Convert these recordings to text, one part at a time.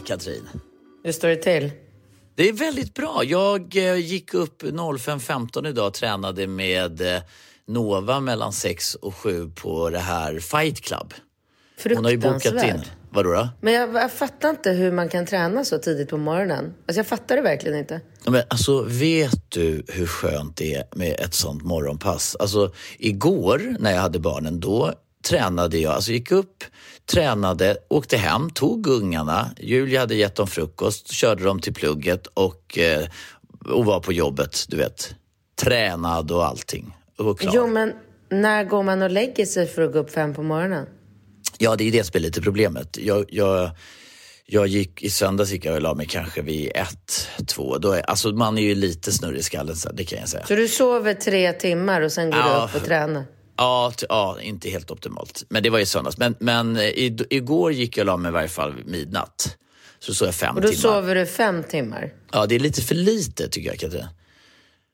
Katrin! Hur står det till? Det är väldigt bra. Jag eh, gick upp 05.15 idag och tränade med eh, Nova mellan 6 och 7 på det här Fight Club. Hon har ju bokat in. Vadå då? Men jag, jag fattar inte hur man kan träna så tidigt på morgonen. Alltså jag fattar det verkligen inte. Men alltså, vet du hur skönt det är med ett sånt morgonpass? Alltså, igår när jag hade barnen, då tränade jag. Alltså, gick upp, tränade, åkte hem, tog ungarna. Julia hade gett dem frukost, körde dem till plugget och, eh, och var på jobbet, du vet. Tränad och allting. Och klar. Jo, men när går man och lägger sig för att gå upp fem på morgonen? Ja, det är det som är lite problemet. Jag, jag, jag gick, I söndags gick jag och la mig kanske vid ett, två. Då är, alltså man är ju lite snurrig i skallen, så det kan jag säga. Så du sover tre timmar och sen går Ja. du upp och tränar? Ja, ja, inte helt optimalt. Men det var i söndags. Men, men eh, i, igår gick jag och la mig i varje fall midnatt. Så sov jag fem Och då timmar. sover du fem timmar? Ja, det är lite för lite tycker jag, Katrin.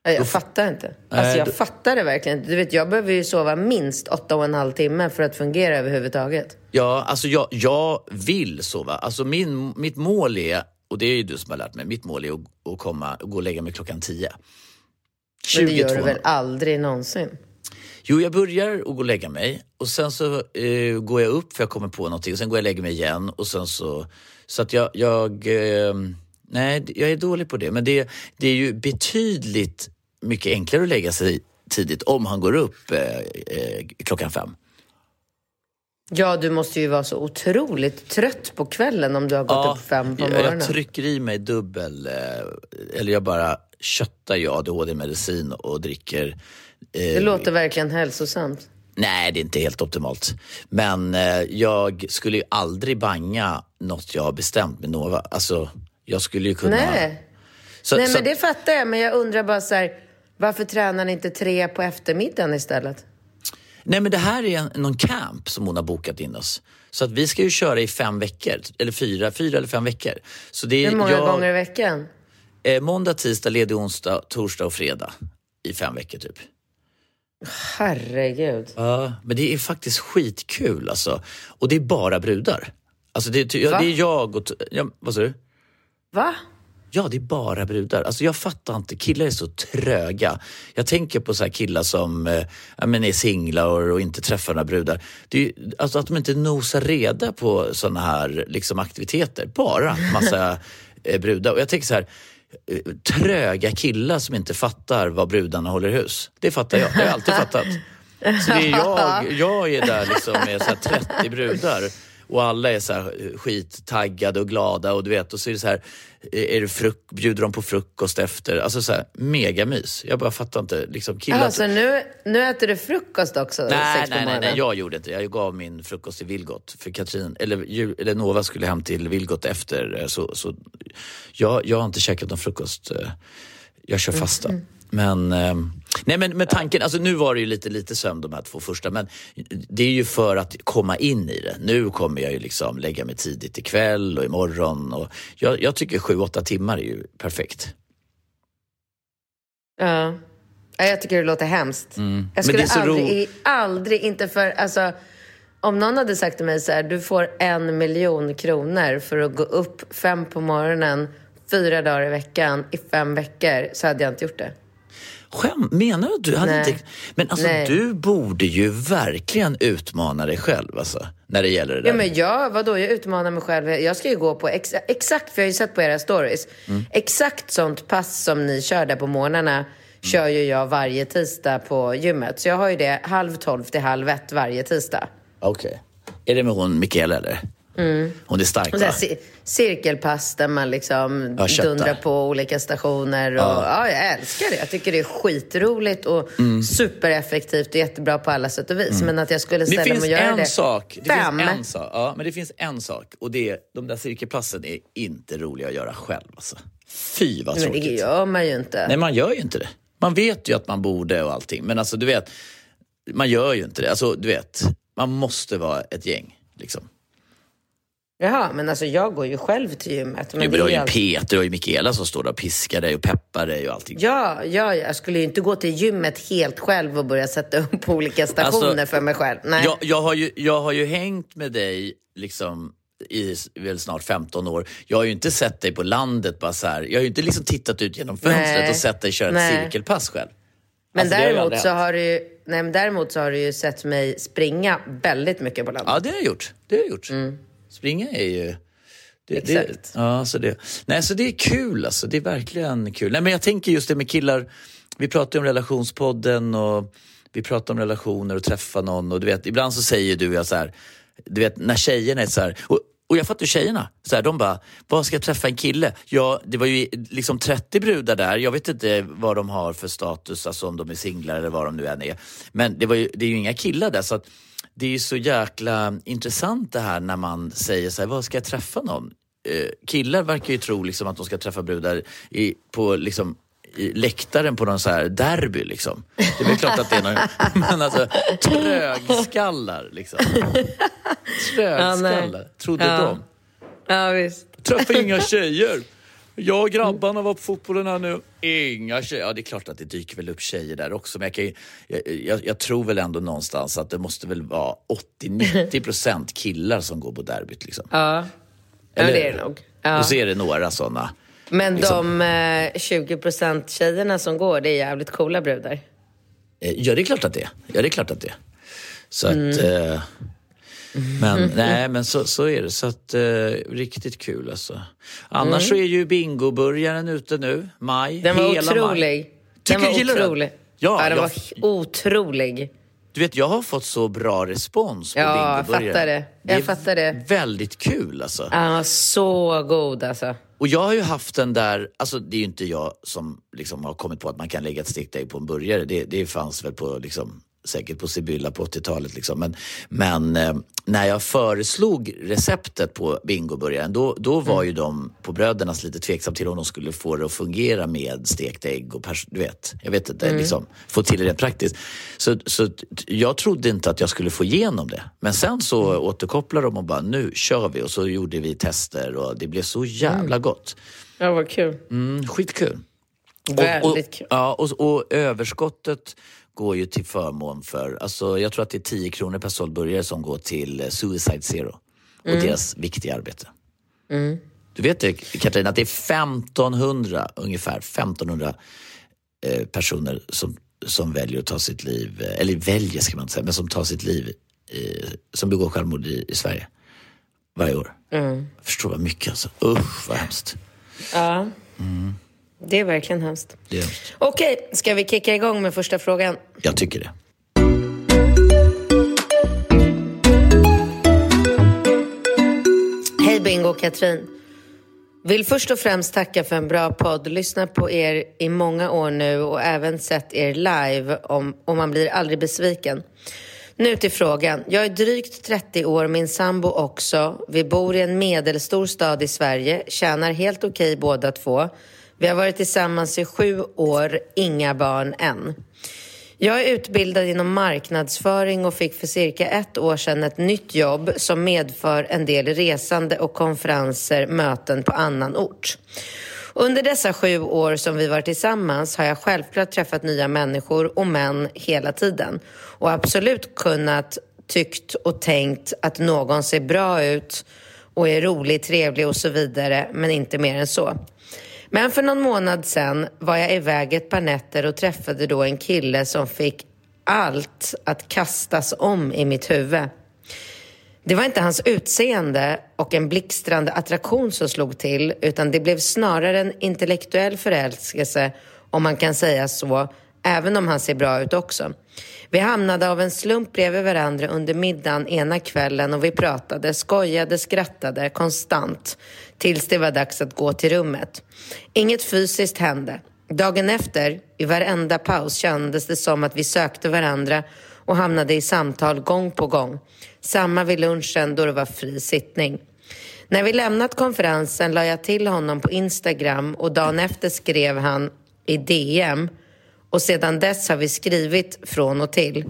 Jag fattar inte. Alltså jag fattar det verkligen. Du vet, jag behöver ju sova minst åtta och en halv timme för att fungera överhuvudtaget. Ja, alltså jag, jag vill sova. Alltså min, mitt mål är, och det är ju du som har lärt mig, mitt mål är att, att komma, att gå och lägga mig klockan tio. Men det gör du 22. väl aldrig någonsin? Jo, jag börjar att gå och lägga mig och sen så eh, går jag upp för jag kommer på någonting och sen går jag och lägger mig igen och sen så... Så att jag... jag eh, nej, jag är dålig på det. Men det, det är ju betydligt mycket enklare att lägga sig tidigt om han går upp eh, eh, klockan fem. Ja, du måste ju vara så otroligt trött på kvällen om du har gått upp fem på morgonen. jag trycker i mig dubbel... Eh, eller jag bara köttar ju ADHD-medicin och dricker... Eh, Det låter verkligen hälsosamt. Nej, det är inte helt optimalt. Men eh, jag skulle ju aldrig banga något jag har bestämt med Nova. Alltså, jag skulle ju kunna... Nej, Så, Nej så, men det fattar jag. Men jag undrar bara så här, varför tränar ni inte tre på eftermiddagen istället? nej, men det här är en, någon camp som hon har bokat in oss. Så att vi ska ju köra i fem veckor, eller fyra, fyra eller fem veckor. Så det är Hur många jag, gånger i veckan? Eh, måndag, tisdag, ledig onsdag, torsdag och fredag i fem veckor typ. Herregud. Ja, men det är faktiskt skitkul alltså. Och det är bara brudar. Alltså det, ja, det är jag och... Ja, vad sa du? Va? Ja, det är bara brudar. Alltså jag fattar inte, killar är så tröga. Jag tänker på så här killar som eh, men är singlar och, och inte träffar några brudar. Det är, alltså att de inte nosar reda på såna här liksom, aktiviteter. Bara massa eh, brudar. Och jag tänker så här, Eh, tröga killar som inte fattar vad brudarna håller hus. Det fattar jag, det har jag alltid fattat. Så det är jag, jag är där liksom med så här 30 brudar och alla är så här eh, skittaggade och glada och du vet, och så är det så här, eh, är det fruk- bjuder de på frukost efter? Alltså så här, megamys. Jag bara fattar inte. Liksom killar... Alltså nu, nu äter du frukost också Nej, nej, nej, nej, jag gjorde inte det. Jag gav min frukost till Vilgot. För Katrin, eller, eller Nova skulle hem till Vilgot efter. eh, Så, så jag, jag har inte käkat någon frukost. Jag kör fasta. Men, eh, nej men med tanken, alltså nu var det ju lite, lite sömn de här två första, men det är ju för att komma in i det. Nu kommer jag ju liksom lägga mig tidigt ikväll och imorgon. Och jag, jag tycker sju, åtta timmar är ju perfekt. Ja. Ja, Jag tycker det låter hemskt. Jag Mm. Men skulle det är så aldrig, aldrig, inte för, alltså, om någon hade sagt till mig så här, du får en miljon kronor för att gå upp fem på morgonen, fyra dagar i veckan i fem veckor så hade jag inte gjort det. Skäm, menar du att du hade Nej. inte... Men alltså Nej. du borde ju verkligen utmana dig själv alltså, när det gäller det där. Ja, men jag, vadå, jag utmanar mig själv. Jag ska ju gå på ex, exakt, för jag har ju sett på era stories. Mm. Exakt sånt pass som ni kör där på morgnarna Mm. kör ju jag varje tisdag på gymmet. Så jag har ju det halv tolv till halv ett varje tisdag. Okej. Är det med hon Mikaela eller? Hon är stark Mm. Och va? ci- cirkelpass där man liksom Ja, dundrar på olika stationer. Och, ja. jag älskar det. Jag tycker det är skitroligt och Mm. supereffektivt och jättebra på alla sätt och vis. Men att jag skulle ställa mig och göra en det sak. Det fem. finns en sak. Ja, men det finns en sak. Och det är, de där cirkelpassen är inte roliga att göra själv. Alltså. Fy vad Men det tråkigt. gör man ju inte. Nej, man gör ju inte det. Man vet ju att man borde och allting. Men alltså, du vet, man gör ju inte det. Alltså, du vet, man måste vara ett gäng. Liksom. Jaha, men alltså jag går ju själv till gymmet. Men det du har ju alltid... Peter och Mikaela som står där och piskar dig och peppar dig och allting. Ja, ja, jag skulle ju inte gå till gymmet helt själv och börja sätta upp olika stationer Alltså, för mig själv. Nej. Jag, jag, har ju, jag har ju hängt med dig liksom i väl snart 15 år. Jag har ju inte sett dig på landet bara så här. Jag har ju inte liksom tittat ut genom fönstret Nej. och sett dig köra ett Nej. cirkelpass själv. men, Alltså, har däremot aldrig så har du nej, men däremot så har du ju sett mig springa väldigt mycket på landet. Ja, det har jag gjort. Det har jag gjort. Springa är ju... Det, det. Exakt. ja, så det, nej, så det är kul alltså. Det är verkligen kul. Nej, men jag tänker just det med killar. Vi pratar ju om relationspodden och vi pratar om relationer och träffa någon. Och du vet, ibland så säger du jag så här, du vet när tjejerna är så här, och, och jag fattar ju tjejerna, så här, de bara, vad ska jag träffa en kille? Ja, det var ju liksom 30 brudar där, jag vet inte vad de har för status, alltså om de är singlar eller vad de nu än är. Men det, var ju, det är ju inga killar där så att det är ju så jäkla intressant det här när man säger så här, vad ska jag träffa någon? Eh, killar verkar ju tro liksom att de ska träffa brudar i, på liksom i läktaren på någon så här derby liksom. Det är väl klart att det är någon, men alltså trögskallar liksom. Trögskallar, trodde Ja. de. Ja, visst. Träffar inga tjejer. Jag och grabbarna var på fotbollen här nu. Inga tjejer. Ja, det är klart att det dyker väl upp tjejer där också. Men jag, kan jag, jag, jag tror väl ändå någonstans att det måste väl vara 80-90 procent killar som går på derbyt. Liksom. Ja, ja Eller- det är det nog. Ja. Och så är det några sådana. Men liksom- de eh, 20% tjejerna som går, det är jävligt coola brudar. Eh, Ja, det är klart att det är. Ja, det är klart att det är. Så Mm. att... Eh, men nej, men så, så är det. Så att eh, riktigt kul alltså. Annars så är ju bingoburgaren ute nu. Maj. Mm. Den var hela Maj. otrolig. Tycker den var du den? otrolig. Ja, Ja, den jag- var otrolig. Du vet, jag har fått så bra respons på Ja, jag bingoburgare. fattar det. Jag är fattar det. väldigt kul alltså. Ja, Den så god alltså. Och jag har ju haft den där, alltså det är ju inte jag som liksom har kommit på att man kan lägga ett stickägg på en burgare. Det, det fanns väl på liksom, säkert på Sibylla på 80-talet. Liksom. Men, men eh, när jag föreslog receptet på bingoburgaren då, då var ju de på Brödernas lite tveksam till om de skulle få det att fungera med stekt ägg och pers- du vet, jag vet inte, liksom, få till det rent praktiskt. Så, så jag trodde inte att jag skulle få igenom det. Men sen så återkopplade de och bara nu kör vi och så gjorde vi tester och det blev så jävla gott. Ja, vad kul. Mm, skitkul. Väldigt och, kul. Ja, och, och överskottet går ju till förmån för, alltså jag tror att det är 10 kronor per såld burgare som går till eh, Suicide Zero och Mm. deras viktiga arbete. Du vet det Katarina, att det är 1500 ungefär, 1500 eh, personer som, som väljer att ta sitt liv, eh, eller väljer ska man inte säga, men som tar sitt liv, eh, som begår självmord i, i Sverige varje år. Mm. Jag förstår vad mycket alltså. Usch vad hemskt. Ja. Det är verkligen hemskt. Det är hemskt. Okej, ska vi kicka igång med första frågan? Jag tycker det. Hej Bingo och Katrin. Vill först och främst tacka för en bra podd. Lyssnat på er i många år nu och även sett er live om, och man blir aldrig besviken. Nu till frågan. Jag är drygt 30 år, min sambo också. Vi bor i en medelstor stad i Sverige, tjänar helt okej båda två. Vi har varit tillsammans i sju år, inga barn än. Jag är utbildad inom marknadsföring och fick för cirka ett år sedan ett nytt jobb som medför en del resande och konferenser, möten på annan ort. Under dessa sju år som vi varit tillsammans har jag självklart träffat nya människor och män hela tiden och absolut kunnat tyckt och tänkt att någon ser bra ut och är rolig, trevlig och så vidare, men inte mer än så. Men för någon månad sen var jag iväg ett par nätter och träffade då en kille som fick allt att kastas om i mitt huvud. Det var inte hans utseende och en blixtrande attraktion som slog till utan det blev snarare en intellektuell förälskelse, om man kan säga så, även om han ser bra ut också. Vi hamnade av en slump bredvid varandra under middagen ena kvällen och vi pratade, skojade, skrattade konstant tills det var dags att gå till rummet. Inget fysiskt hände. Dagen efter, i varenda paus, kändes det som att vi sökte varandra och hamnade i samtal gång på gång. Samma vid lunchen då det var fri sittning. När vi lämnat konferensen la jag till honom på Instagram och dagen efter skrev han i DM och sedan dess har vi skrivit från och till.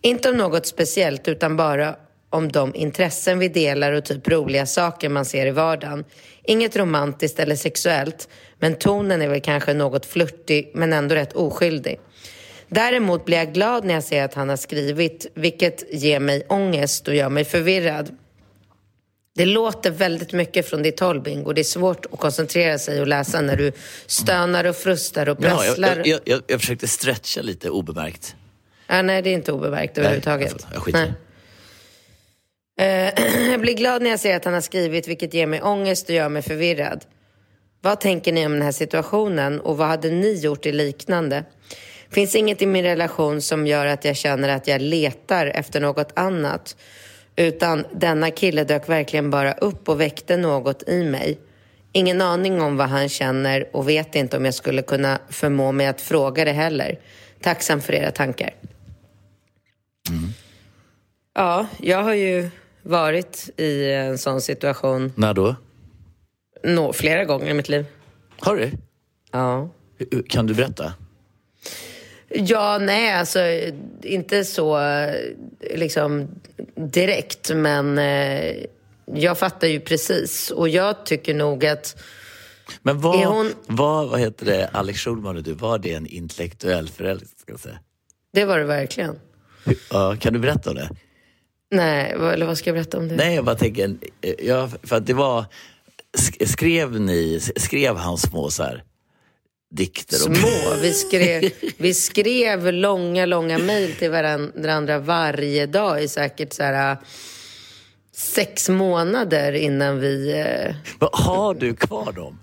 Inte om något speciellt utan bara om de intressen vi delar och typ roliga saker man ser i vardagen. Inget romantiskt eller sexuellt, men tonen är väl kanske något flörtig men ändå rätt oskyldig. Däremot blir jag glad när jag ser att han har skrivit, vilket ger mig ångest och gör mig förvirrad. Det låter väldigt mycket från ditt håll, Bingo. Det är svårt att koncentrera sig och läsa när du stönar och frustar och prasslar. Ja, jag, jag, jag, jag försökte stretcha lite obemärkt. Ja, nej, det är inte obemärkt överhuvudtaget. Jag, jag skiter eh, Jag blir glad när jag ser att han har skrivit, vilket ger mig ångest och gör mig förvirrad. Vad tänker ni om den här situationen och vad hade ni gjort i liknande? Finns inget i min relation som gör att jag känner att jag letar efter något annat. Utan denna kille dök verkligen bara upp och väckte något i mig. Ingen aning om vad han känner och vet inte om jag skulle kunna förmå mig att fråga det heller. Tacksam för era tankar. Mm. Ja, jag har ju varit i en sån situation. När då? Nå, flera gånger i mitt liv. Har du? Ja. Kan du berätta? Ja, nej, alltså inte så liksom direkt, men eh, jag fattar ju precis. Och jag tycker nog att... Men vad, hon... vad, vad heter det, Alex Schulman och du, var det en intellektuell förälskelse? Det var det verkligen. Ja, kan du berätta om det? Nej, eller vad ska jag berätta om det? Nej, jag bara tänker, ja, för att det var, skrev ni, skrev han små så här, dikter. Och... Små. Vi skrev, vi skrev långa, långa mejl till varandra varje dag i säkert så här, sex månader innan vi... Eh... Har du kvar dem?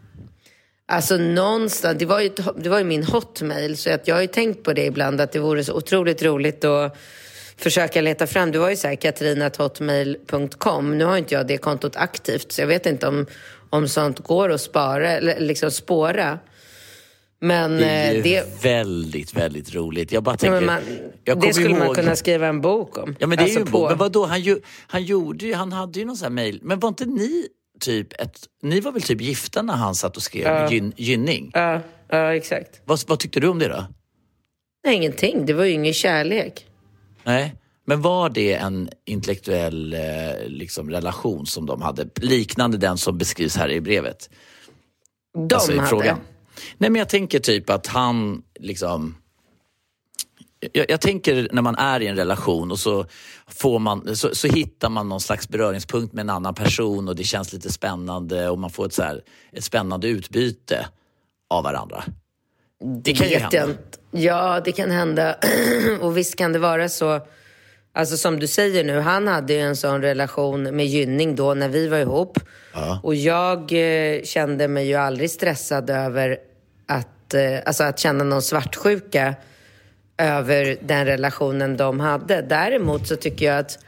Alltså någonstans, det var ju, det var ju min hotmail så att jag har ju tänkt på det ibland att det vore så otroligt roligt att försöka leta fram. Det var ju såhär katrinat.hotmail.com. Nu har inte jag det kontot aktivt så jag vet inte om, om sånt går att spara, eller liksom spåra. Men det är eh, det... väldigt, väldigt roligt. Jag bara tänker, ja, man, jag det skulle ihåg... man kunna skriva en bok om. Ja, men det alltså är ju på... bok. Men vadå, han, ju, han gjorde ju, han hade ju någon sån här mail. Men var inte ni typ ett, ni var väl typ gifta när han satt och skrev ja. Gyn, Gynning? Ja, ja exakt. Vad, vad tyckte du om det då? Nej, ingenting. Det var ju ingen kärlek. Nej. Men var det en intellektuell eh, liksom, relation som de hade? Liknande den som beskrivs här i brevet? De alltså, hade? Frågan. Nej men jag tänker typ att han liksom jag, jag, tänker när man är i en relation och så, får man, så, så, hittar man någon slags beröringspunkt med en annan person och det känns lite spännande och man får ett, så här, ett spännande utbyte av varandra. Det kan ju hända. Ja, det kan hända. och visst kan det vara så. Alltså som du säger nu, han hade ju en sån relation med Gynning då när vi var ihop. Ja. Och jag eh, kände mig ju aldrig stressad över att, eh, alltså att känna någon svartsjuka över den relationen de hade. Däremot så tycker jag att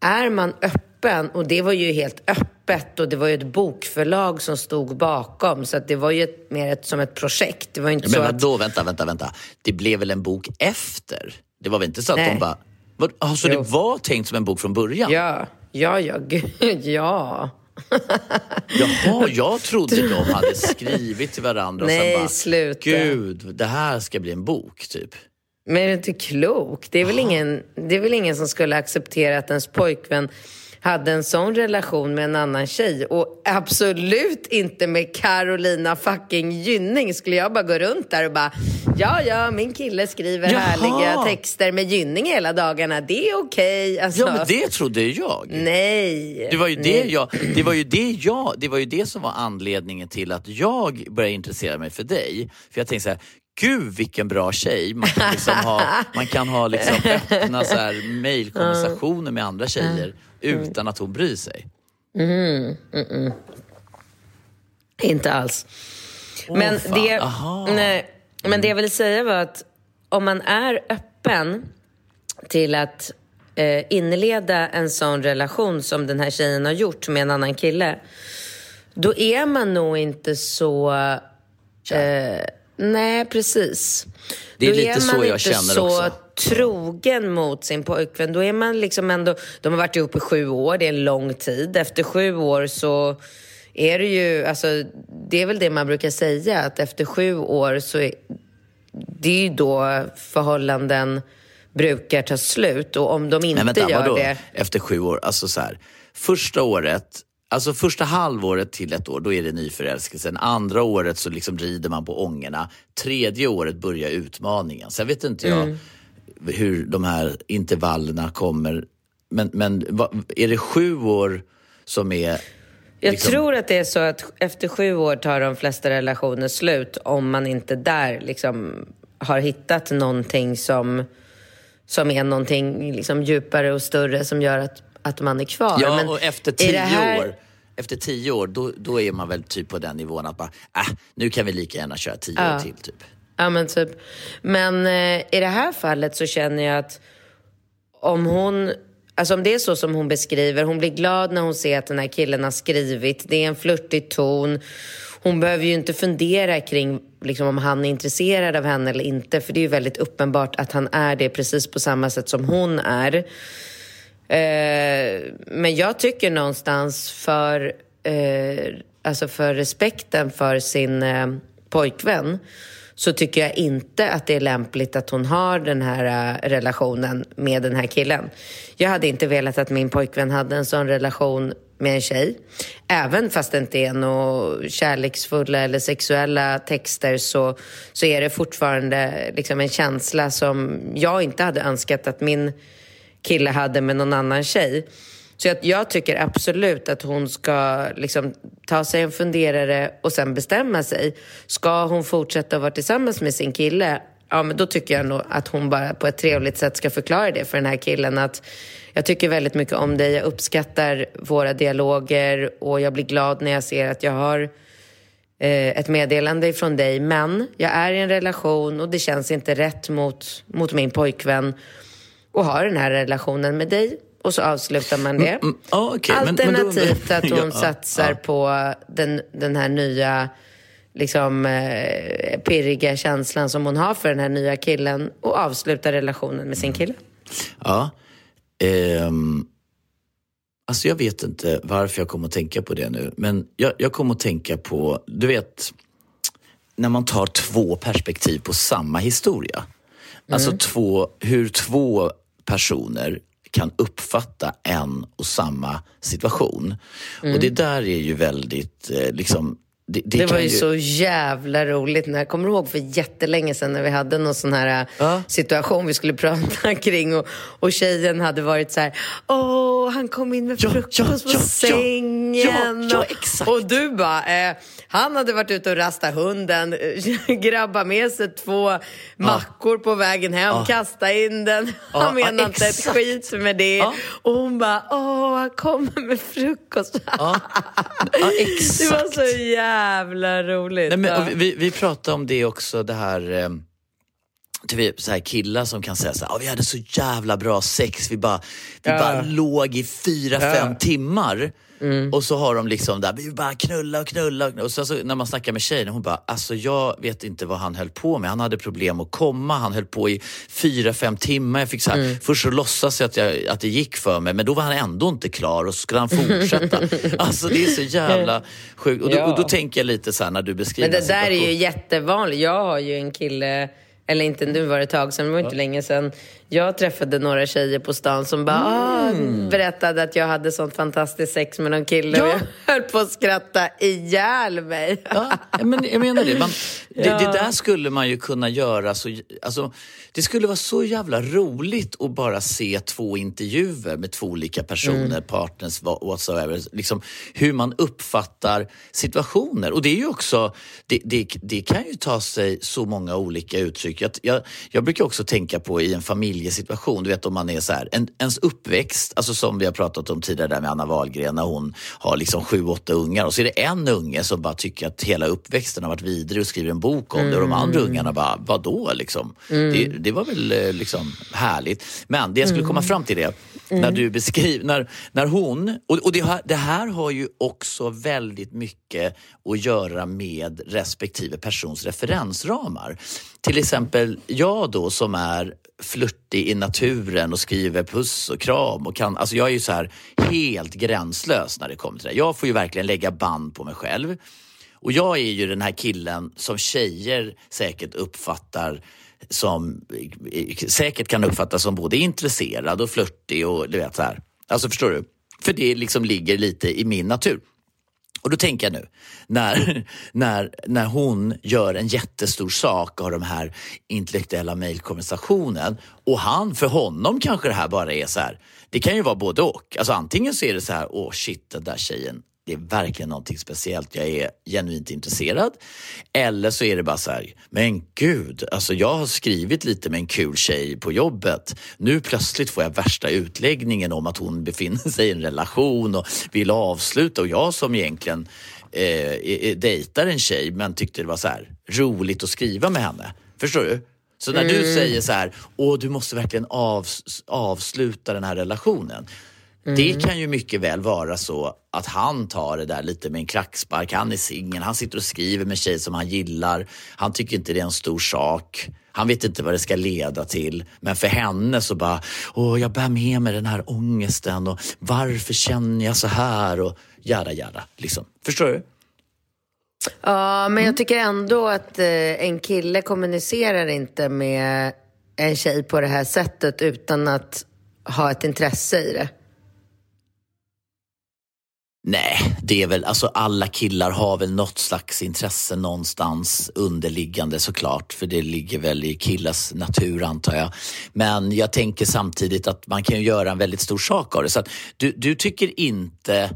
är man öppen, och det var ju helt öppet och det var ju ett bokförlag som stod bakom så att det var ju ett, mer ett, som ett projekt. Det var inte Men så vadå, att... vänta, vänta, vänta. Det blev väl en bok efter? Det var väl inte så att Nej. de bara... Alltså det var tänkt som en bok från början? Ja, ja, ja, gud, ja. Jaha, jag trodde de hade skrivit till varandra och Nej, sen bara, sluta. gud, det här ska bli en bok, typ. Men är du inte klok? Det är, väl ingen, det är väl ingen som skulle acceptera att ens pojkvän hade en sån relation med en annan tjej och absolut inte med Carolina fucking Gynning skulle jag bara gå runt där och bara ja, ja, min kille skriver Jaha. härliga texter med Gynning hela dagarna. Det är okej. Alltså, Ja, men det trodde jag. Nej. Det var, ju det, Nej. jag, det, var ju det, jag, det var ju det som var anledningen till att jag började intressera mig för dig. För jag tänkte så här, gud vilken bra tjej. Man kan, liksom ha, man kan ha liksom öppna så här mejlkonversationer med andra tjejer utan att hon bryr sig. Inte alls. men, fan. det, Aha. nej, men det jag ville säga var att om man är öppen till att eh, inleda en sån relation som den här tjejen har gjort med en annan kille, då är man nog inte så... Eh, nej, precis. Det är då lite är så jag inte känner så också. trogen mot sin pojkvän. Då är man liksom ändå... De har varit ihop i sju år, det är en lång tid. Efter sju år så är det ju... Alltså, det är väl det man brukar säga, att efter sju år så är det är ju då förhållanden brukar ta slut. Och om de inte Nej, vänta, gör vadå? det... Efter sju år? Alltså så här, första året, alltså första halvåret till ett år, då är det nyförälskelsen. Andra året så liksom rider man på ångorna. Tredje året börjar utmaningen. Sen vet inte jag Mm. hur de här intervallerna kommer. Men, men är det sju år som är... Jag liksom- tror att det är så att efter sju år tar de flesta relationer slut om man inte där liksom har hittat någonting som, som är någonting liksom djupare och större som gör att, att man är kvar. Ja, Men och efter tio här- år, efter tio år då, då är man väl typ på den nivån att bara, äh, nu kan vi lika gärna köra tio år till. Typ. Ja, men typ. Men eh, i det här fallet så känner jag att om hon... Alltså om det är så som hon beskriver, hon blir glad när hon ser att den här killen har skrivit. Det är en flörtig ton. Hon behöver ju inte fundera kring liksom, om han är intresserad av henne eller inte. För det är ju väldigt uppenbart att han är det precis på samma sätt som hon är. Eh, men jag tycker någonstans för, eh, alltså för respekten för sin eh, pojkvän så tycker jag inte att det är lämpligt att hon har den här eh, relationen med den här killen. Jag hade inte velat att min pojkvän hade en sån relation med en tjej. Även fast det inte är några kärleksfulla eller sexuella texter så, så är det fortfarande liksom en känsla som jag inte hade önskat att min kille hade med någon annan tjej. Så jag, jag tycker absolut att hon ska liksom ta sig en funderare och sen bestämma sig. Ska hon fortsätta vara tillsammans med sin kille? Ja, men då tycker jag nog att hon bara på ett trevligt sätt ska förklara det för den här killen. Att jag tycker väldigt mycket om dig, jag uppskattar våra dialoger och jag blir glad när jag ser att jag har eh, ett meddelande från dig. Men jag är i en relation och det känns inte rätt mot, mot min pojkvän och ha den här relationen med dig. Och så avslutar man det. mm, ja, okej, men- men då- Alternativt att hon Ja, satsar ja. på den, den här nya liksom, eh, pirriga känslan som hon har för den här nya killen och avslutar relationen med sin kille. Ja. Ehm, alltså jag vet inte varför jag kommer att tänka på det nu. Men jag, jag kommer att tänka på, du vet, när man tar två perspektiv på samma historia. Alltså två, hur två personer kan uppfatta en och samma situation. Och det där är ju väldigt, eh, liksom, det, det, Det var kan ju så jävla roligt. När, jag kommer ihåg för jättelänge sedan när vi hade någon sån här Ja. situation vi skulle prata kring och, och tjejen hade varit så här, åh, han kom in med Ja, frukost ja, på ja, ja. sängen. Ja, ja, Och-. Och du bara, eh, han hade varit ute och rastat hunden, grabba med sig två mackor på vägen hem, kasta in den. Ja, Han menar ja, inte ett skit med det. Ja. Och hon bara, åh, han kommer med frukost. Ja, ja, exakt. Det var så jävla roligt. Nej, men, Ja. och vi, vi pratade om det också, det här, eh, typ, så här killar som kan säga så här, "Ah, vi hade så jävla bra sex, vi bara, vi Ja. bara låg i fyra, fem timmar. Mm. Och så har de liksom där, vi bara knulla och knulla. Och, knulla. och så, när man snackar med tjejen, hon bara, alltså jag vet inte vad han höll på med. Han hade problem att komma, han höll på i fyra, fem timmar. Jag fick så här, Mm. Först så låtsas jag att, jag att det gick för mig, men då var han ändå inte klar och så skulle han fortsätta. alltså det är så jävla sjukt. Och, då- Ja. och då tänker jag lite så här när du beskriver Men det där är ju jättevanligt. Jag har ju en kille eller inte nu var det ett tag sedan, det var inte länge sedan. Jag träffade några tjejer på stan som bara Mm. ah, berättade att jag hade sånt fantastiskt sex med någon kille Ja. och jag höll på att skratta ihjäl mig. Ja, men jag menar det. Man, det, Ja. det där skulle man ju kunna göra. Så, alltså, det skulle vara så jävla roligt att bara se två intervjuer med två olika personer, Mm. partners, what- whatsoever. Liksom, hur man uppfattar situationer. Och det är ju också, det, det, det kan ju ta sig så många olika uttryck. Jag, jag, jag brukar också tänka på i en familjesituation, du vet om man är så här, en, ens uppväxt, alltså som vi har pratat om tidigare där med Anna Wahlgren när hon har liksom sju, åtta ungar och så är det en unge som bara tycker att hela uppväxten har varit vidrig och skriver en bok om det och de andra ungarna bara, vadå liksom? Det, det var väl eh, liksom härligt. Men det jag skulle komma fram till det, Mm. när du beskriver, när, när hon, och, och det, här, det här har ju också väldigt mycket att göra med respektive persons referensramar. Till exempel jag då som är flörtig i naturen och skriver puss och kram och kan, alltså jag är ju så här helt gränslös när det kommer till det. Jag får ju verkligen lägga band på mig själv. Och jag är ju den här killen som tjejer säkert uppfattar som, säkert kan uppfattas som både intresserad och flörtig och du vet så här. Alltså förstår du? För det liksom ligger lite i min natur. Och då tänker jag nu, när, när, när hon gör en jättestor sak av de här intellektuella mejlkonversationen och han, för honom kanske det här bara är så här, det kan ju vara både och. Alltså antingen så är det så här, åh shit den där tjejen, det är verkligen någonting speciellt, jag är genuint intresserad. Eller så är det bara så här, men gud, alltså jag har skrivit lite med en kul tjej på jobbet. Nu plötsligt får jag värsta utläggningen om att hon befinner sig i en relation och vill avsluta och jag som egentligen eh, dejtar en tjej men tyckte det var så här roligt att skriva med henne. Förstår du? Så när du säger så här, åh du måste verkligen av, avsluta den här relationen. Det kan ju mycket väl vara så att han tar det där lite med en klackspark. Han är singel, han sitter och skriver med tjej som han gillar. Han tycker inte det är en stor sak. Han vet inte vad det ska leda till. Men för henne så bara, åh jag bär med mig den här ångesten och varför känner jag så här och jada jada. Liksom. Förstår du? Ja, men jag tycker ändå att eh, en kille kommunicerar inte med en tjej på det här sättet utan att ha ett intresse i det. Nej, det är väl, alltså alla killar har väl något slags intresse någonstans underliggande såklart, för det ligger väl i killars natur antar jag. Men jag tänker samtidigt att man kan ju göra en väldigt stor sak av det. Så att du, du tycker inte,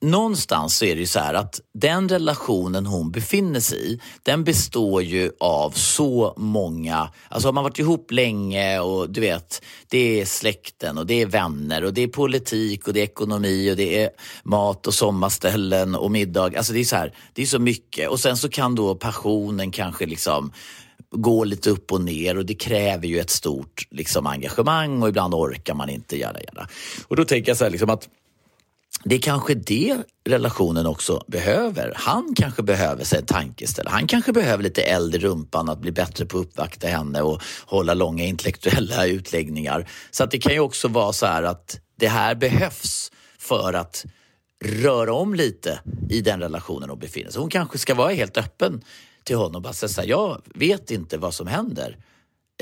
någonstans så är det ju så här att den relationen hon befinner sig i, den består ju av så många, alltså har man varit ihop länge och du vet, det är släkten och det är vänner och det är politik och det är ekonomi och det är mat och sommarställen och middag. Alltså det är så här, det är så mycket och sen så kan då passionen kanske liksom gå lite upp och ner och det kräver ju ett stort liksom, engagemang och ibland orkar man inte. Jada, jada. Och då tänker jag så här liksom att det är kanske det relationen också behöver. Han kanske behöver sig en tankeställare. Han kanske behöver lite eld i rumpan, att bli bättre på att uppvakta henne och hålla långa intellektuella utläggningar. Så att det kan ju också vara så här att det här behövs för att röra om lite i den relationen hon befinner sig Hon kanske ska vara helt öppen till honom och bara säga så här, jag vet inte vad som händer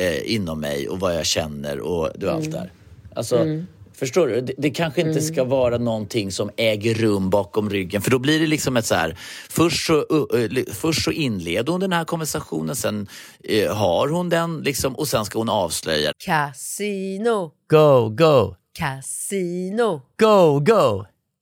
eh, inom mig och vad jag känner och du, allt där. Alltså, mm. Förstår du? Det, det kanske inte ska vara någonting som äger rum bakom ryggen för då blir det liksom ett så här, först så, uh, uh, först så inleder hon den här konversationen, sen uh, har hon den liksom, och sen ska hon avslöja. Casino, Go, go, casino, go, go,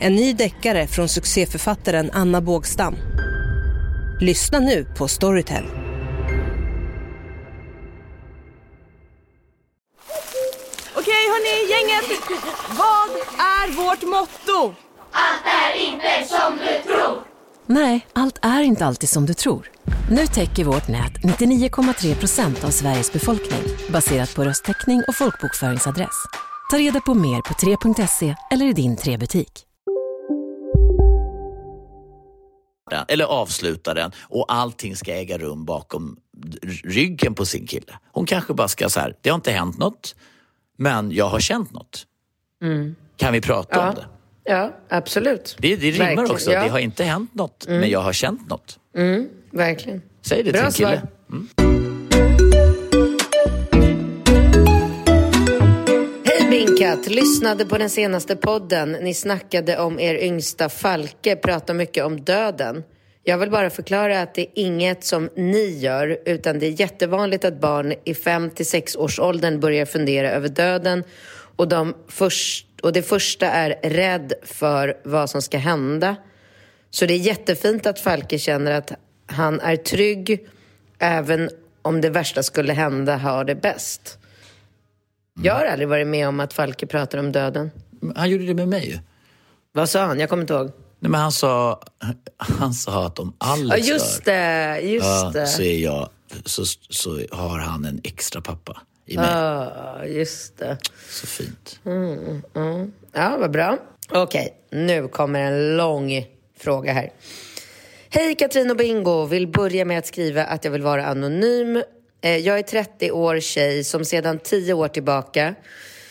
En ny deckare från succéförfattaren Anna Bågstam. Lyssna nu på Storytel. Okej hörni, gänget. Vad är vårt motto? Nej, allt är inte alltid som du tror. Nu täcker vårt nät 99,3 procent av Sveriges befolkning baserat på röstteckning och folkbokföringsadress. Ta reda på mer på 3.se eller i din 3-butik. Den, eller avsluta den och allting ska äga rum bakom ryggen på sin kille. Hon kanske bara ska så här, det har inte hänt något, men jag har känt något. Kan vi prata Ja. om det? Ja, absolut. Det, det rimmar Verkligen, också. ja. Det har inte hänt något, men jag har känt något. Verkligen. Säg det Bra till en kille. Svar. Lyssnade på den senaste podden. Ni snackade om er yngsta Falke, pratar mycket om döden. Jag vill bara förklara att det är inget som ni gör, utan det är jättevanligt att barn i 5 till 6 års åldern börjar fundera över döden och, de först, och det första är rädd för vad som ska hända. Så det är jättefint att Falke känner att han är trygg även om det värsta skulle hända, har det bäst. Jag har aldrig varit med om att Falke pratar om döden. Han gjorde det med mig. Vad sa han? Jag kommer inte ihåg. Nej, men han, sa, han sa att om Ja, Alex just dör, det. Just ja, det. så, är jag, så, så har han en extra pappa i mig. Ja, just det. Så fint. Ja, vad bra. Okej, nu kommer en lång fråga här. Hej Katrin och Bingo! Vill börja med att skriva att jag vill vara anonym. Eh, Jag är 30 år tjej som sedan 10 år tillbaka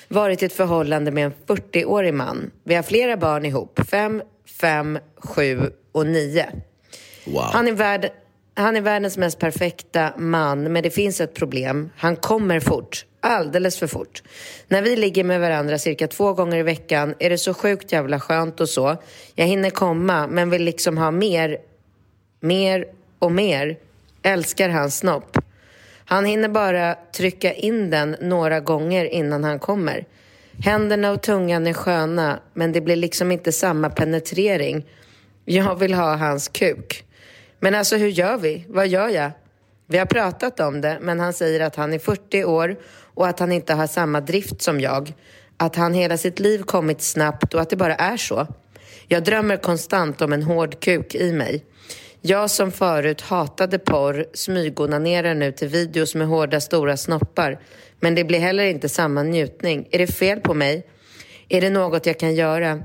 varit i ett förhållande med en 40-årig man. Vi har flera barn ihop. Fem, fem, sju och nio. Wow. Han är, värld, han är världens mest perfekta man, men det finns ett problem. Han kommer fort. Alldeles för fort. När vi ligger med varandra cirka två gånger i veckan är det så sjukt jävla skönt och så. Jag hinner komma, men vill liksom ha mer, mer och mer. Älskar hans snopp. Han hinner bara trycka in den några gånger innan han kommer. Händerna och tungan är sköna, men det blir liksom inte samma penetrering. Jag vill ha hans kuk. Men alltså hur gör vi? Vad gör jag? Vi har pratat om det, men han säger att han är 40 år och att han inte har samma drift som jag. Att han hela sitt liv kommit snabbt och att det bara är så. Jag drömmer konstant om en hård kuk i mig. Jag som förut hatade porr smygonanerar nu till videos med hårda stora snoppar. Men det blir heller inte samma njutning. Är det fel på mig? Är det något jag kan göra?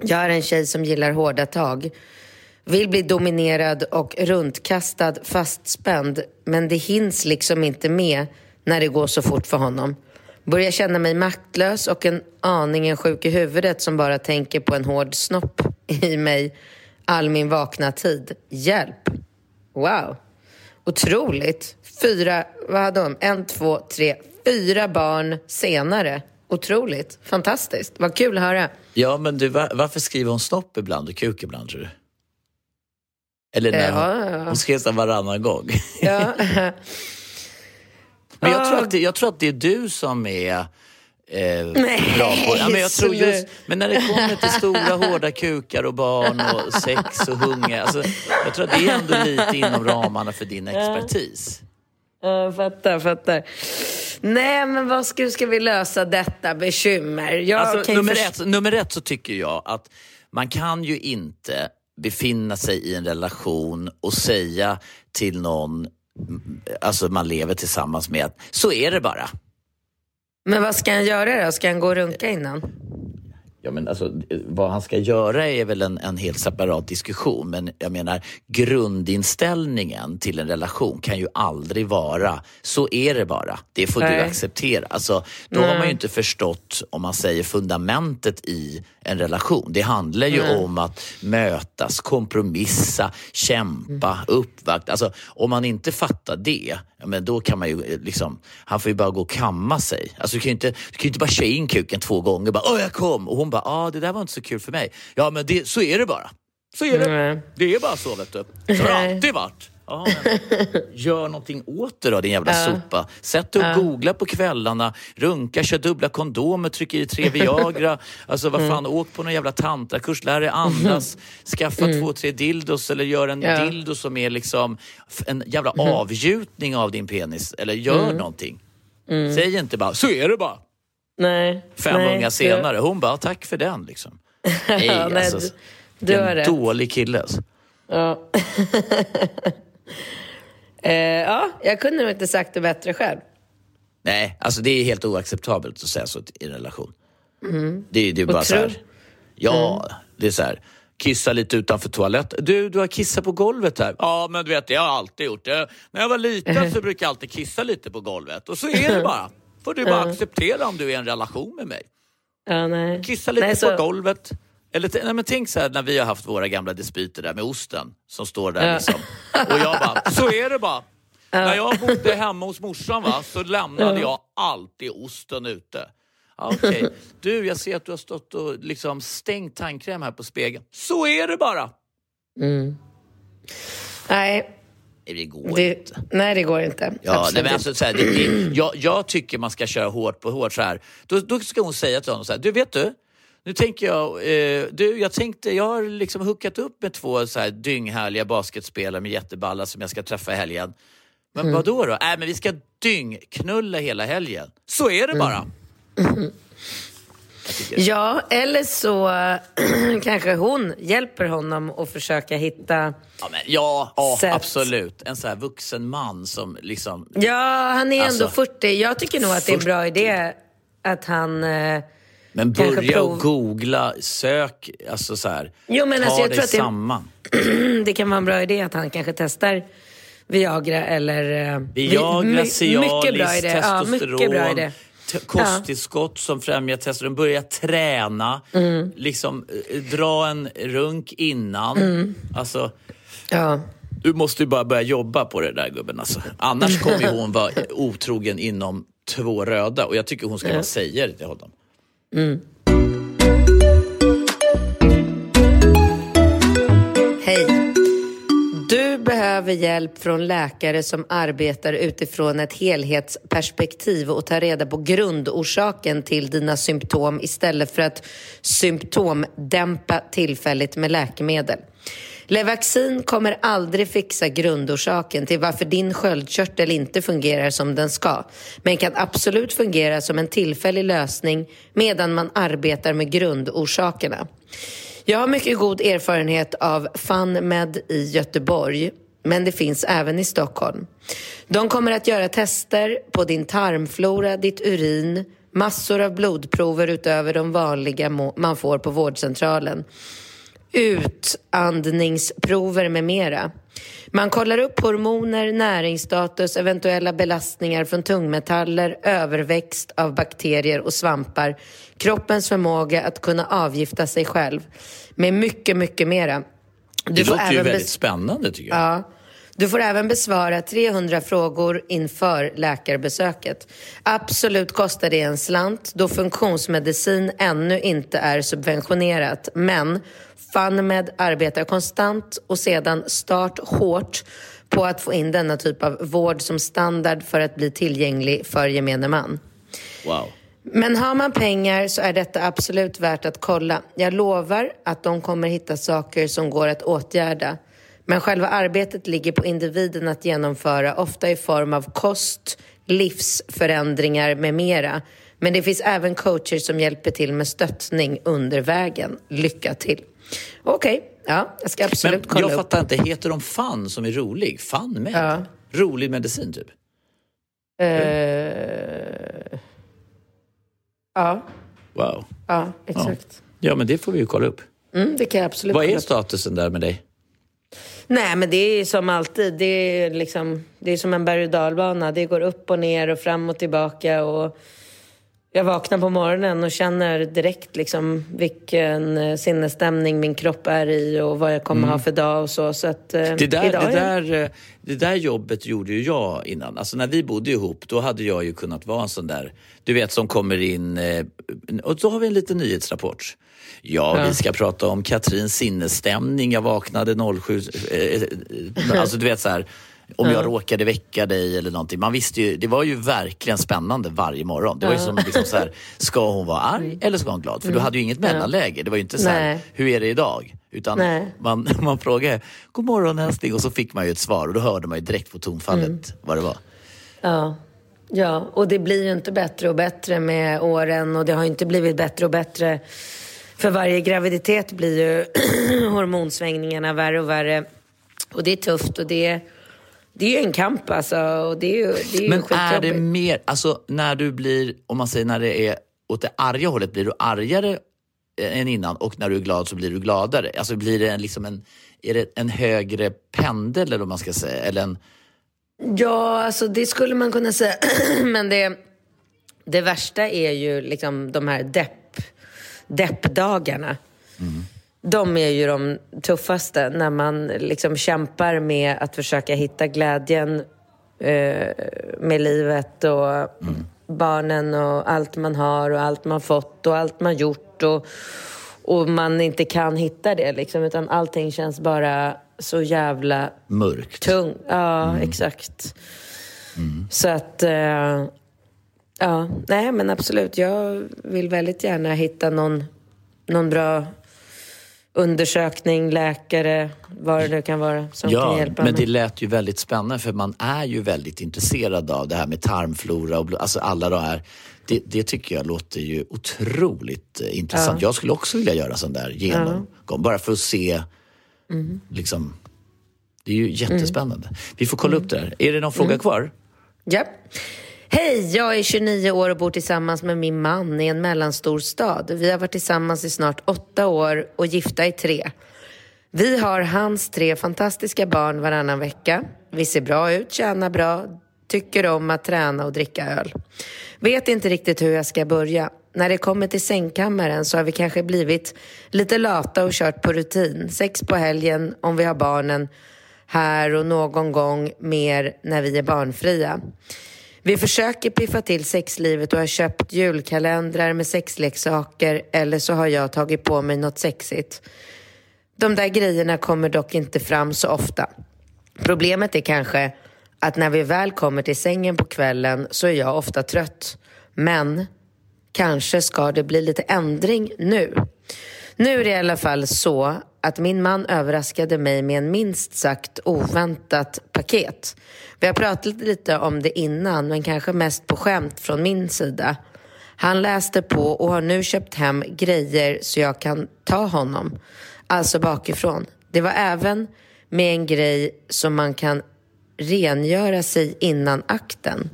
Jag är en tjej som gillar hårda tag. Vill bli dominerad och runtkastad fastspänd. Men det hinns liksom inte med när det går så fort för honom. Börjar känna mig maktlös och en aningen sjuk i huvudet som bara tänker på en hård snopp i mig all min vakna tid. Hjälp! Wow! Otroligt! Fyra, vad hade hon? En, två, tre, fyra barn senare. Otroligt! Fantastiskt! Vad kul att höra. Ja, men du, var, varför skriver hon snopp ibland och kuk ibland tror du? Eller när Ja, hon, ja, ja. hon varannan gång. Ja. Men jag tror, att det, jag tror att det är du som är eh, bra på ja, men jag tror just. Men när det kommer till stora hårda kukar och barn och sex och hunger. Alltså, jag tror att det är ändå lite inom ramarna för din expertis. Ja, fattar, fattar. Nej, men vad ska, ska vi lösa detta bekymmer? Jag Alltså, nummer, ett, nummer ett så tycker jag att man kan ju inte befinna sig i en relation och säga till någon mm, alltså man lever tillsammans med att så är det bara. Men vad ska han göra då? Ska han gå och runka innan? Ja, men alltså, vad han ska göra är väl en, en helt separat diskussion. Men jag menar, grundinställningen till en relation kan ju aldrig vara, så är det bara. Det får Nej. du acceptera. Alltså, då har man ju inte förstått, om man säger fundamentet i en relation. Det handlar ju om att mötas, kompromissa, kämpa, uppvakta. Alltså, om man inte fattar det, ja, men då kan man ju eh, liksom, han får ju bara gå och kamma sig. Alltså, du kan ju inte, du kan inte bara köra in kuken två gånger bara åh jag kom och hon bara ah det där var inte så kul för mig. Ja men det, så är det bara. Så är det. Nej. Det är bara så vet du. Så har det alltid varit. Ja, gör någonting åt det då din jävla sopa. Sätt dig och googla på kvällarna, runka, kör dubbla kondomer, tryck i tre Viagra. Alltså vad fan, åk på någon jävla tantrakurs, lär dig andas, skaffa två, tre dildos eller gör en Ja. dildo som är liksom en jävla avgjutning av din penis. Eller gör någonting. Säg inte bara, så är det bara. Nej. Fem nej, unga senare. Hon bara, tack för den liksom. Nej, Ja, nej, alltså. du- du en rätt. dålig kille alltså. Ja. eh, ja, jag kunde nog inte sagt det bättre själv. Nej, alltså det är helt oacceptabelt att säga så i en relation. Det, det är bara Och så här. Ja, det är så här. Kissa lite utanför toaletten. Du, du har kissat på golvet här. Ja, men du vet, det har jag alltid gjort. Jag, när jag var liten så brukade jag alltid kissa lite på golvet. Och så är det bara. Får du bara acceptera om du är i en relation med mig. Ja, nej. Kissa lite nej, på så- golvet. Eller nej, men tänk så här när vi har haft våra gamla dispyter där med osten som står där Ja. liksom. Och jag bara, så är det bara. När jag bodde hemma hos morsan va, så lämnade jag alltid osten ute. Ja, Okej, du jag ser att du har stått och liksom stängt tandkräm här på spegeln. Så är det bara. Nej, Nej, det går det, inte. nej, det går inte. Ja, nej, men alltså, så här, det, det, jag, jag tycker man ska köra hårt på hårt så här. Då, då ska hon säga till honom så här, du vet du, nu tänker jag, eh, du, jag tänkte, jag har liksom hookat upp med två så här dynghärliga basketspelare med jätteballa som jag ska träffa i helgen. Men Mm. vad då då? Äh, men vi ska dyngknulla hela helgen. Så är det bara. Mm. Ja, eller så kanske hon hjälper honom att försöka hitta... ja, men, ja, ja absolut. En så här vuxen man som liksom Ja, han är ändå Alltså, 40. Jag tycker nog att det är en bra idé att han... eh, Men börja prov- och googla, sök, alltså så här. Jo, men ta alltså, jag dig tror att det- samman. det kan vara en bra idé att han kanske testar Viagra eller... eh, Viagra, Cialis, idé. Ja, testosteron, mycket bra idé. Kosttillskott som främjar testosteron. Börja träna, Mm. liksom eh, dra en runk innan. Mm. Alltså, Ja. du måste ju bara börja jobba på det där gubben. Alltså. Annars kommer ju hon vara otrogen inom två röda och jag tycker hon ska bara säga det till honom. Hej. Du behöver hjälp från läkare som arbetar utifrån ett helhetsperspektiv och tar reda på grundorsaken till dina symptom istället för att symptomdämpa tillfälligt med läkemedel. Levaxin kommer aldrig fixa grundorsaken till varför din sköldkörtel inte fungerar som den ska, men kan absolut fungera som en tillfällig lösning medan man arbetar med grundorsakerna. Jag har mycket god erfarenhet av FunMed i Göteborg, men det finns även i Stockholm. De kommer att göra tester på din tarmflora, ditt urin, massor av blodprover utöver de vanliga man får på vårdcentralen utandningsprover med mera. Man kollar upp hormoner, näringsstatus, eventuella belastningar från tungmetaller, överväxt av bakterier och svampar, kroppens förmåga att kunna avgifta sig själv, med mycket, mycket mera. Du Det låter ju väldigt spännande tycker jag. Ja. Du får även besvara 300 frågor inför läkarbesöket. Absolut kostar det en slant då funktionsmedicin ännu inte är subventionerat. Men FunMed arbetar konstant och sedan start hårt på att få in denna typ av vård som standard för att bli tillgänglig för gemene man. Wow. Men har man pengar så är detta absolut värt att kolla. Jag lovar att de kommer hitta saker som går att åtgärda. Men själva arbetet ligger på individen att genomföra, ofta i form av kost, livsförändringar med mera. Men det finns även coacher som hjälper till med stöttning under vägen. Lycka till! Okej, ja, jag ska absolut Men kolla jag upp. fattar inte, heter de FUN som är rolig? FUN med? Ja. Rolig medicin typ? Eh, ja, Wow. ja, exakt. Ja, men det får vi ju kolla upp. Mm, det kan jag absolut Vad är statusen där med dig? Nej, men det är som alltid. Det är, liksom, det är som en berg och dalbana. Det går upp och ner och fram och tillbaka. Och jag vaknar på morgonen och känner direkt liksom vilken eh, sinnesstämning min kropp är i och vad jag kommer ha för dag och så. så att, eh, Mm. Det där, idag det, är- där, eh, det där jobbet gjorde ju jag innan. Alltså när vi bodde ihop, då hade jag ju kunnat vara en sån där, du vet som kommer in, och då har vi en liten nyhetsrapport. Ja, vi ska prata om Katrins sinnesstämning. Jag vaknade 07, eh, eh, alltså du vet så här, om jag råkade väcka dig eller någonting. Man visste ju, det var ju verkligen spännande varje morgon. Det var ju som liksom så här, ska hon vara arg eller ska hon vara glad? För du hade ju inget mellanläge. Det var ju inte så här, hur är det idag? Utan Nej. man, man frågade, god morgon älskling och så fick man ju ett svar och då hörde man ju direkt på tonfallet Mm. vad det var. Ja. ja, och det blir ju inte bättre och bättre med åren och det har inte blivit bättre och bättre. För varje graviditet blir ju hormonsvängningarna värre och värre. Och det är tufft och det är, det är ju en kamp alltså. Och det är ju, det är ju Men är det mer, alltså när du blir, om man säger när det är åt det arga hållet, blir du argare än innan och när du är glad så blir du gladare? Alltså blir det en, liksom en, är det en högre pendel eller vad man ska säga? Eller en, Ja, alltså det skulle man kunna säga. Men det, det värsta är ju liksom de här depp, deppdagarna. De är ju de tuffaste när man liksom kämpar med att försöka hitta glädjen eh, med livet och barnen och allt man har och allt man fått och allt man gjort och, och man inte kan hitta det liksom utan allting känns bara så jävla mörkt. Tung, ja exakt. Så att, eh, ja, nej men absolut. Jag vill väldigt gärna hitta någon, någon bra undersökning, läkare, vad det nu kan vara som kan Ja, hjälpa men mig. det lät ju väldigt spännande för man är ju väldigt intresserad av det här med tarmflora och alltså alla de här. Det, det tycker jag låter ju otroligt eh, intressant. Jag skulle också vilja göra sån där genomgång, bara för att se Mm. liksom. Det är ju jättespännande. Vi får kolla upp det här. Är det någon fråga kvar? Ja. Hej, jag är 29 år och bor tillsammans med min man i en mellanstor stad. Vi har varit tillsammans i snart åtta år och gifta i tre. Vi har hans tre fantastiska barn varannan vecka. Vi ser bra ut, tjänar bra, tycker om att träna och dricka öl. Vet inte riktigt hur jag ska börja. När det kommer till sängkammaren så har vi kanske blivit lite lata och kört på rutin. Sex på helgen om vi har barnen här och någon gång mer när vi är barnfria. Vi försöker piffa till sexlivet och har köpt julkalendrar med sexleksaker eller så har jag tagit på mig något sexigt. De där grejerna kommer dock inte fram så ofta. Problemet är kanske att när vi väl kommer till sängen på kvällen så är jag ofta trött. Men kanske ska det bli lite ändring nu. Nu är det i alla fall så att min man överraskade mig med en minst sagt oväntat paket. Vi har pratat lite om det innan, men kanske mest på skämt från min sida. Han läste på och har nu köpt hem grejer så jag kan ta honom. Alltså bakifrån. Det var även med en grej som man kan rengöra sig innan akten.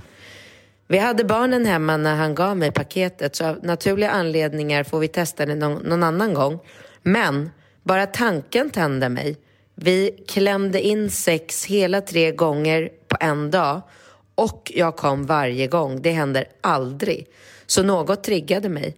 Vi hade barnen hemma när han gav mig paketet så av naturliga anledningar får vi testa det någon, någon annan gång. Men bara tanken tände mig. Vi klämde in sex hela tre gånger på en dag och jag kom varje gång. Det händer aldrig. Så något triggade mig.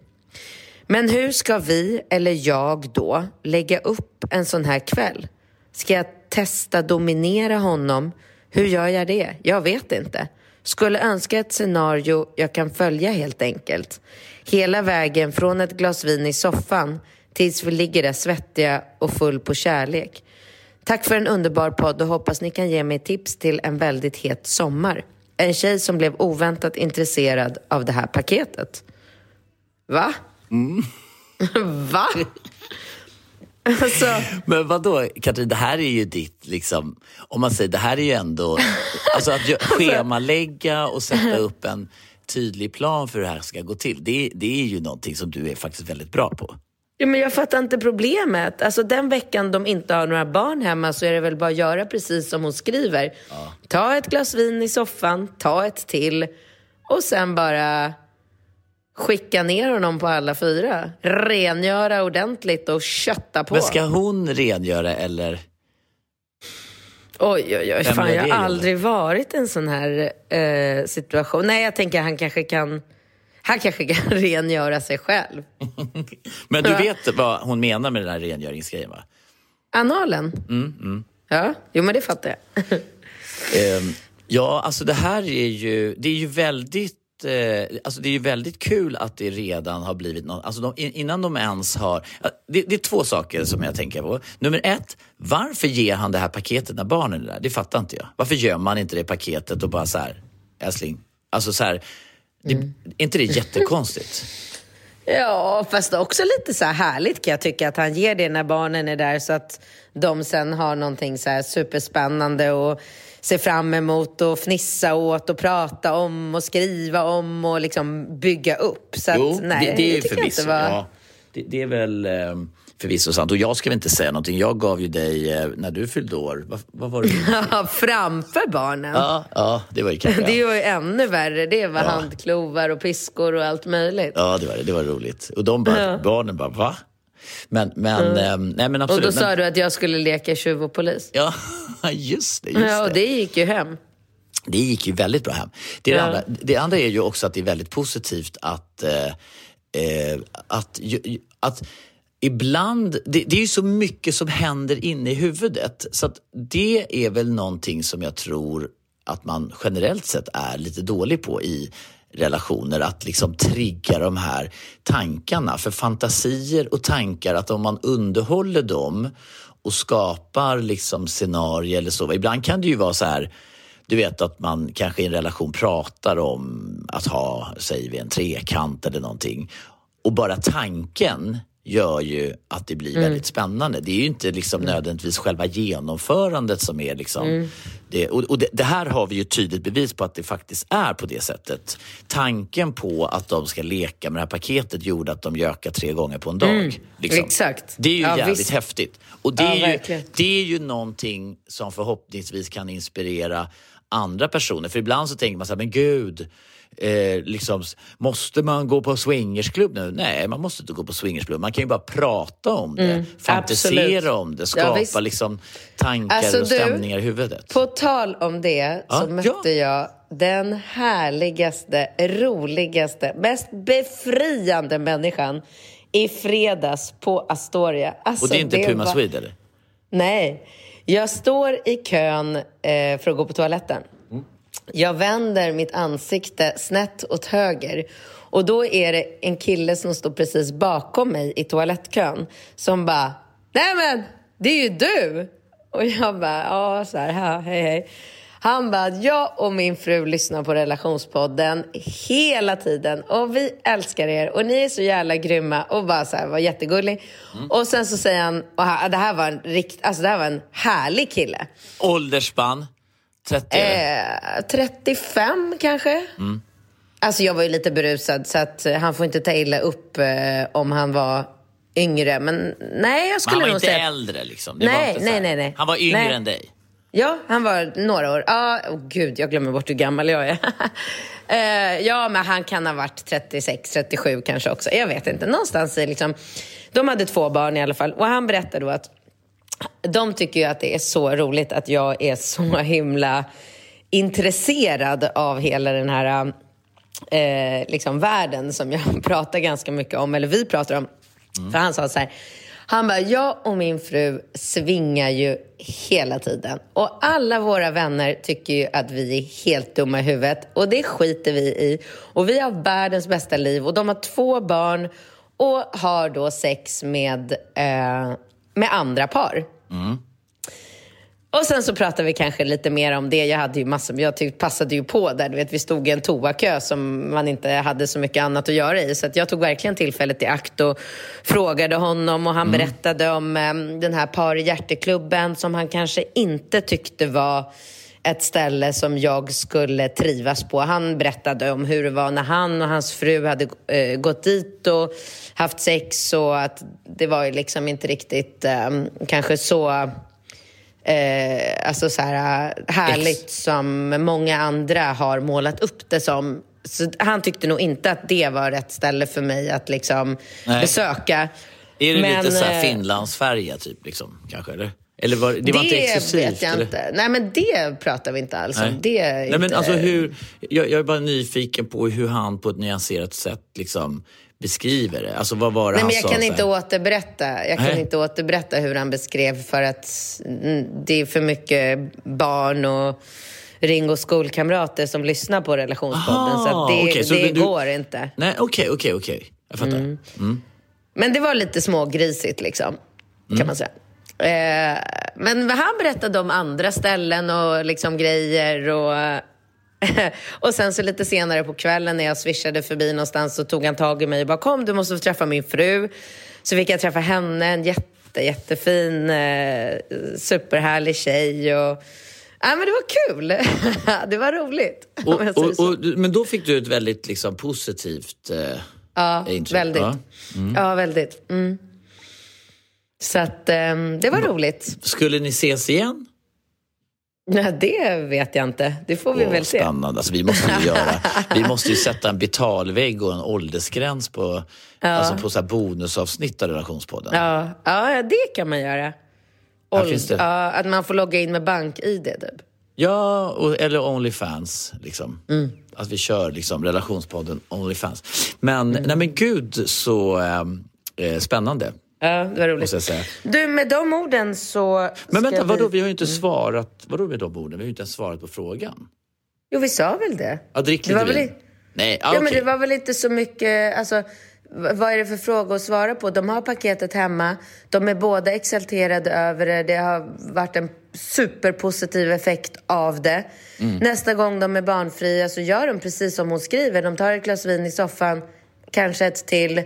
Men hur ska vi, eller jag då, lägga upp en sån här kväll? Ska jag testa dominera honom? Hur gör jag det? Jag vet inte. Skulle önska ett scenario jag kan följa helt enkelt. Hela vägen från ett glas vin i soffan tills vi ligger där svettiga och full på kärlek. Tack för en underbar podd och hoppas ni kan ge mig tips till en väldigt het sommar. En tjej som blev oväntat intresserad av det här paketet. Va? Va? Alltså, Men vad då Katrin, det här är ju ditt, liksom, om man säger, det här är ju ändå, alltså att gö- schemalägga och sätta upp en tydlig plan för hur det här ska gå till. Det, det är ju någonting som du är faktiskt väldigt bra på. Ja, men jag fattar inte problemet. Alltså, den veckan de inte har några barn hemma så är det väl bara att göra precis som hon skriver. Ta ett glas vin i soffan, ta ett till och sen bara skicka ner honom på alla fyra. Rengöra ordentligt och kötta på. Men ska hon rengöra eller? Oj, oj, oj. Fan, jag har aldrig varit i en sån här eh, situation. Nej, jag tänker han kanske kan... Han kanske kan rengöra sig själv. Men du vet vad hon menar med den här rengöringsgrejen va? Analen? Mm, Ja, jo men det fattar jag. Ehm, ja, alltså det här är ju, det är ju väldigt eh, Alltså det är ju väldigt kul att det redan har blivit något, alltså de, in- innan de ens har... Det, det är två saker som jag tänker på. Nummer ett, varför ger han det här paketet när barnen är där? Det fattar inte jag. Varför gör man inte det paketet och bara så här, älskling, alltså så här, det, Mm. är inte det jättekonstigt? Ja, fast också lite så här härligt kan jag tycka att han ger det när barnen är där så att de sen har någonting så här superspännande och se fram emot och fnissa åt och prata om och skriva om och liksom bygga upp. Så att, Jo, nej, det, det är förvisso. var... Ja, det, det är väl eh, förvisso sant. Och jag ska väl inte säga någonting. Jag gav ju dig, eh, när du fyllde år, vad, vad var det? Framför barnen. ja, ja, det var ju kanske... Det var ju ännu värre. Det var Ja. handklovar och piskor och allt möjligt. Ja, det var det. Det var roligt. Och de bara, Ja. barnen bara, va? Men, men, ehm, nej men Och absolut. då sa men, du att jag skulle leka tjuv och polis. Ja, just det. Just Ja, och det. gick ju hem. Det gick ju väldigt bra hem. Det, är det, Ja. andra, det andra är ju också att det är väldigt positivt att, eh, eh, att, ju- att ibland, det, det är ju så mycket som händer inne i huvudet så att det är väl någonting som jag tror att man generellt sett är lite dålig på i relationer, att liksom trigga de här tankarna. För fantasier och tankar, att om man underhåller dem och skapar liksom scenarier eller så. Ibland kan det ju vara så här, du vet att man kanske i en relation pratar om att ha, säger vi en trekant eller någonting. Och bara tanken gör ju att det blir väldigt spännande. Det är ju inte liksom nödvändigtvis själva genomförandet som är liksom... Det, och och det, det här har vi ju tydligt bevis på att det faktiskt är på det sättet. Tanken på att de ska leka med det här paketet gjorde att de gökade tre gånger på en dag. liksom. exakt. Det är ju Ja, jävligt visst. häftigt. Och det, Ja, är ju, det är ju någonting som förhoppningsvis kan inspirera andra personer. För ibland så tänker man så här, men gud, eh, liksom, måste man gå på swingersklubb nu? Nej, man måste inte gå på swingersklubb. Man kan ju bara prata om det, fantisera Mm, absolut. om det, Ja, skapa visst. liksom, tankar Alltså, och du, stämningar i huvudet. På tal om det så mötte ja. jag den härligaste, roligaste, mest befriande människan i fredags på Astoria. Alltså, och det är inte Puma var- Swede eller? Nej. Jag står i kön eh, för att gå på toaletten. Jag vänder mitt ansikte snett åt höger och då är det en kille som står precis bakom mig i toalettkön som bara Nej men, det är ju du! Och jag bara, ja så här, hej hej. Han bara, jag och min fru lyssnar på relationspodden hela tiden och vi älskar er och ni är så jävla grymma och bara så här, var jättegullig. Och sen så säger han, och det här var en rikt, alltså det här var en härlig kille. Åldersspann? 30? Eh, 35 kanske? Alltså jag var ju lite berusad så att han får inte ta illa upp eh, om han var yngre. Men nej, jag Men skulle han var nog inte säga... äldre liksom? Det Nej, inte nej, nej, nej. Han var yngre Nej. än dig? Ja, han var några år. Ja, oh, gud, jag glömmer bort hur gammal jag är. Eh, ja, men han kan ha varit 36, 37 kanske också. Jag vet inte. Någonstans i liksom... De hade två barn i alla fall. Och han berättade då att de tycker ju att det är så roligt att jag är så himla intresserad av hela den här eh, liksom världen som jag pratar ganska mycket om, eller vi pratar om. För han sa så här, han bara, jag och min fru svingar ju hela tiden. Och alla våra vänner tycker ju att vi är helt dumma i huvudet. Och det skiter vi i. Och vi har världens bästa liv. Och de har två barn och har då sex med, eh, med andra par. Mm. Och sen så pratade vi kanske lite mer om det. Jag hade ju massor, jag tyckte, passade ju på där. Du vet, vi stod i en toakö som man inte hade så mycket annat att göra i. Så att jag tog verkligen tillfället i akt och frågade honom. Och han berättade om eh, den här par i hjärteklubben som han kanske inte tyckte var ett ställe som jag skulle trivas på. Han berättade om hur det var när han och hans fru hade eh, gått dit och haft sex och att det var ju liksom inte riktigt eh, kanske så eh, alltså så här, härligt som många andra har målat upp det som. Så han tyckte nog inte att det var rätt ställe för mig att liksom Nej. besöka. Är det Men, lite så här eh, Finlandsfärja typ, liksom, kanske? Eller, eller var, det, Det, var inte exklusivt? vet jag eller? inte. Nej, men det pratar vi inte alls om. Nej. Det är Nej, men inte... alltså hur, jag, jag är bara nyfiken på hur han på ett nyanserat sätt liksom beskriver det. Alltså vad var det Nej, han men jag sa? kan inte återberätta. Jag kan Nej. inte återberätta hur han beskrev för att mm, det är för mycket barn och Ringo skolkamrater som lyssnar på relationspodden. Aha, så det, okej, så det du- går inte. Nej, okej, okej, okej. Jag fattar. Mm. Men det var lite smågrisigt liksom, Mm. kan man säga. Eh, men han berättade om andra ställen och liksom grejer och och sen så lite senare på kvällen när jag swishade förbi någonstans så tog han tag i mig och bara kom du måste få träffa min fru. Så fick jag träffa henne, en jätte, jättefin, eh, superhärlig tjej. Och, ja, men det var kul. det var roligt. Och, och, och, men då fick du ett väldigt liksom, positivt eh, Ja, intryck. väldigt. Ja. Ja, väldigt. Mm. Så att ehm, det var roligt. Skulle ni ses igen? Nej, det vet jag inte. Det får vi Åh, väl se. Spännande. Alltså, vi, måste ju göra, vi måste ju sätta en betalvägg och en åldersgräns på, alltså, på så här bonusavsnitt av relationspodden. Ja, ja, det kan man göra. Åld- det. ja, att man får logga in med bank-id typ. Ja, och, eller Onlyfans. Liksom. Mm. Att vi kör liksom, relationspodden Onlyfans. Men, Mm. nej men gud så ehm, eh, spännande, Ja, det var roligt. Du, med de orden så... Men vänta, vadå? Vi... Vi har ju inte svarat. Vadå med de orden? Vi har ju inte ens svarat på frågan. Jo, vi sa väl det? Ja, drick Det lite var väl vin. i- Nej, Ja, ah, men det var väl inte så mycket... Alltså, vad är det för fråga att svara på? De har paketet hemma. De är båda exalterade över det. Det har varit en superpositiv effekt av det. Mm. Nästa gång de är barnfria så gör de precis som hon skriver. De tar ett glas vin i soffan, kanske ett till.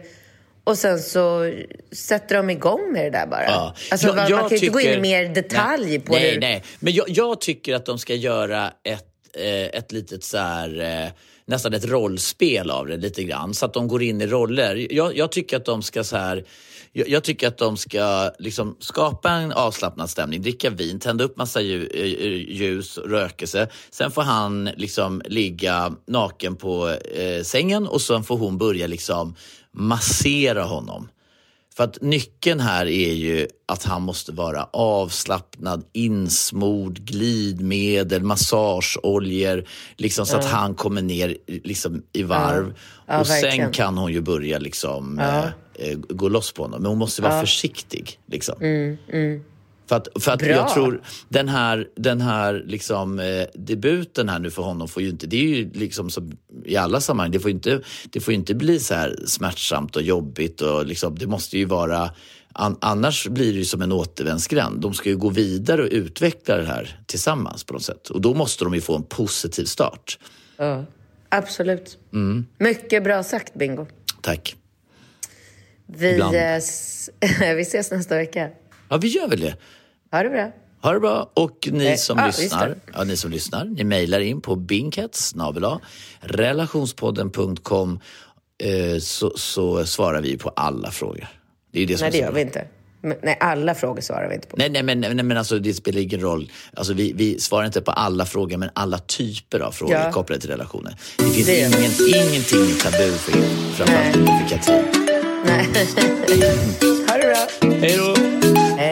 Och sen så sätter de igång med det där bara. Ja. Alltså, Jag- man, jag man kan ju inte gå in i mer detalj nej, på nej, hur... Nej, men jag, jag tycker att de ska göra ett, eh, ett litet så här, eh, nästan ett rollspel av det lite grann. Så att de går in i roller. Jag, jag tycker att de ska så här jag, jag tycker att de ska liksom skapa en avslappnad stämning, dricka vin, tända upp massa eh, ljus, rökelse. Sen får han liksom ligga naken på eh, sängen och sen får hon börja liksom massera honom. För att nyckeln här är ju att han måste vara avslappnad, insmord, glidmedel, massageoljor. Liksom så att han kommer ner liksom, i varv. Ja, och sen verkligen. kan hon ju börja liksom, eh, eh, gå loss på honom. Men hon måste vara försiktig. Liksom. För att, för att Bra. jag tror den här, den här liksom, eh, debuten här nu för honom får ju inte, det är ju liksom som i alla sammanhang, det får inte, det får inte bli så här smärtsamt och jobbigt och liksom, det måste ju vara an, annars blir det ju som en återvändsgränd. De ska ju gå vidare och utveckla det här tillsammans på något sätt. Och då måste de ju få en positiv start. Ja, absolut. Mm. Mycket bra sagt, Bingo. Tack. Vi, vi ses nästa vecka. Ja, vi gör väl det. Ha det bra. Ha det bra. Och ni Eh, som just lyssnar, ja, ni som lyssnar, ni mejlar in på binkets relationspodden.com eh, så, så svarar vi på alla frågor. Det är det som Nej, är det gör bra. vi inte. Men, nej, alla frågor svarar vi inte på. Nej, nej, men, nej, men alltså, det spelar ingen roll. Alltså, vi, vi svarar inte på alla frågor, men alla typer av frågor Ja. kopplade till relationer. Det finns Det ingen, ingenting tabu för er, framförallt inte för Katrin. Nej. ha det bra. Hej då! Hej.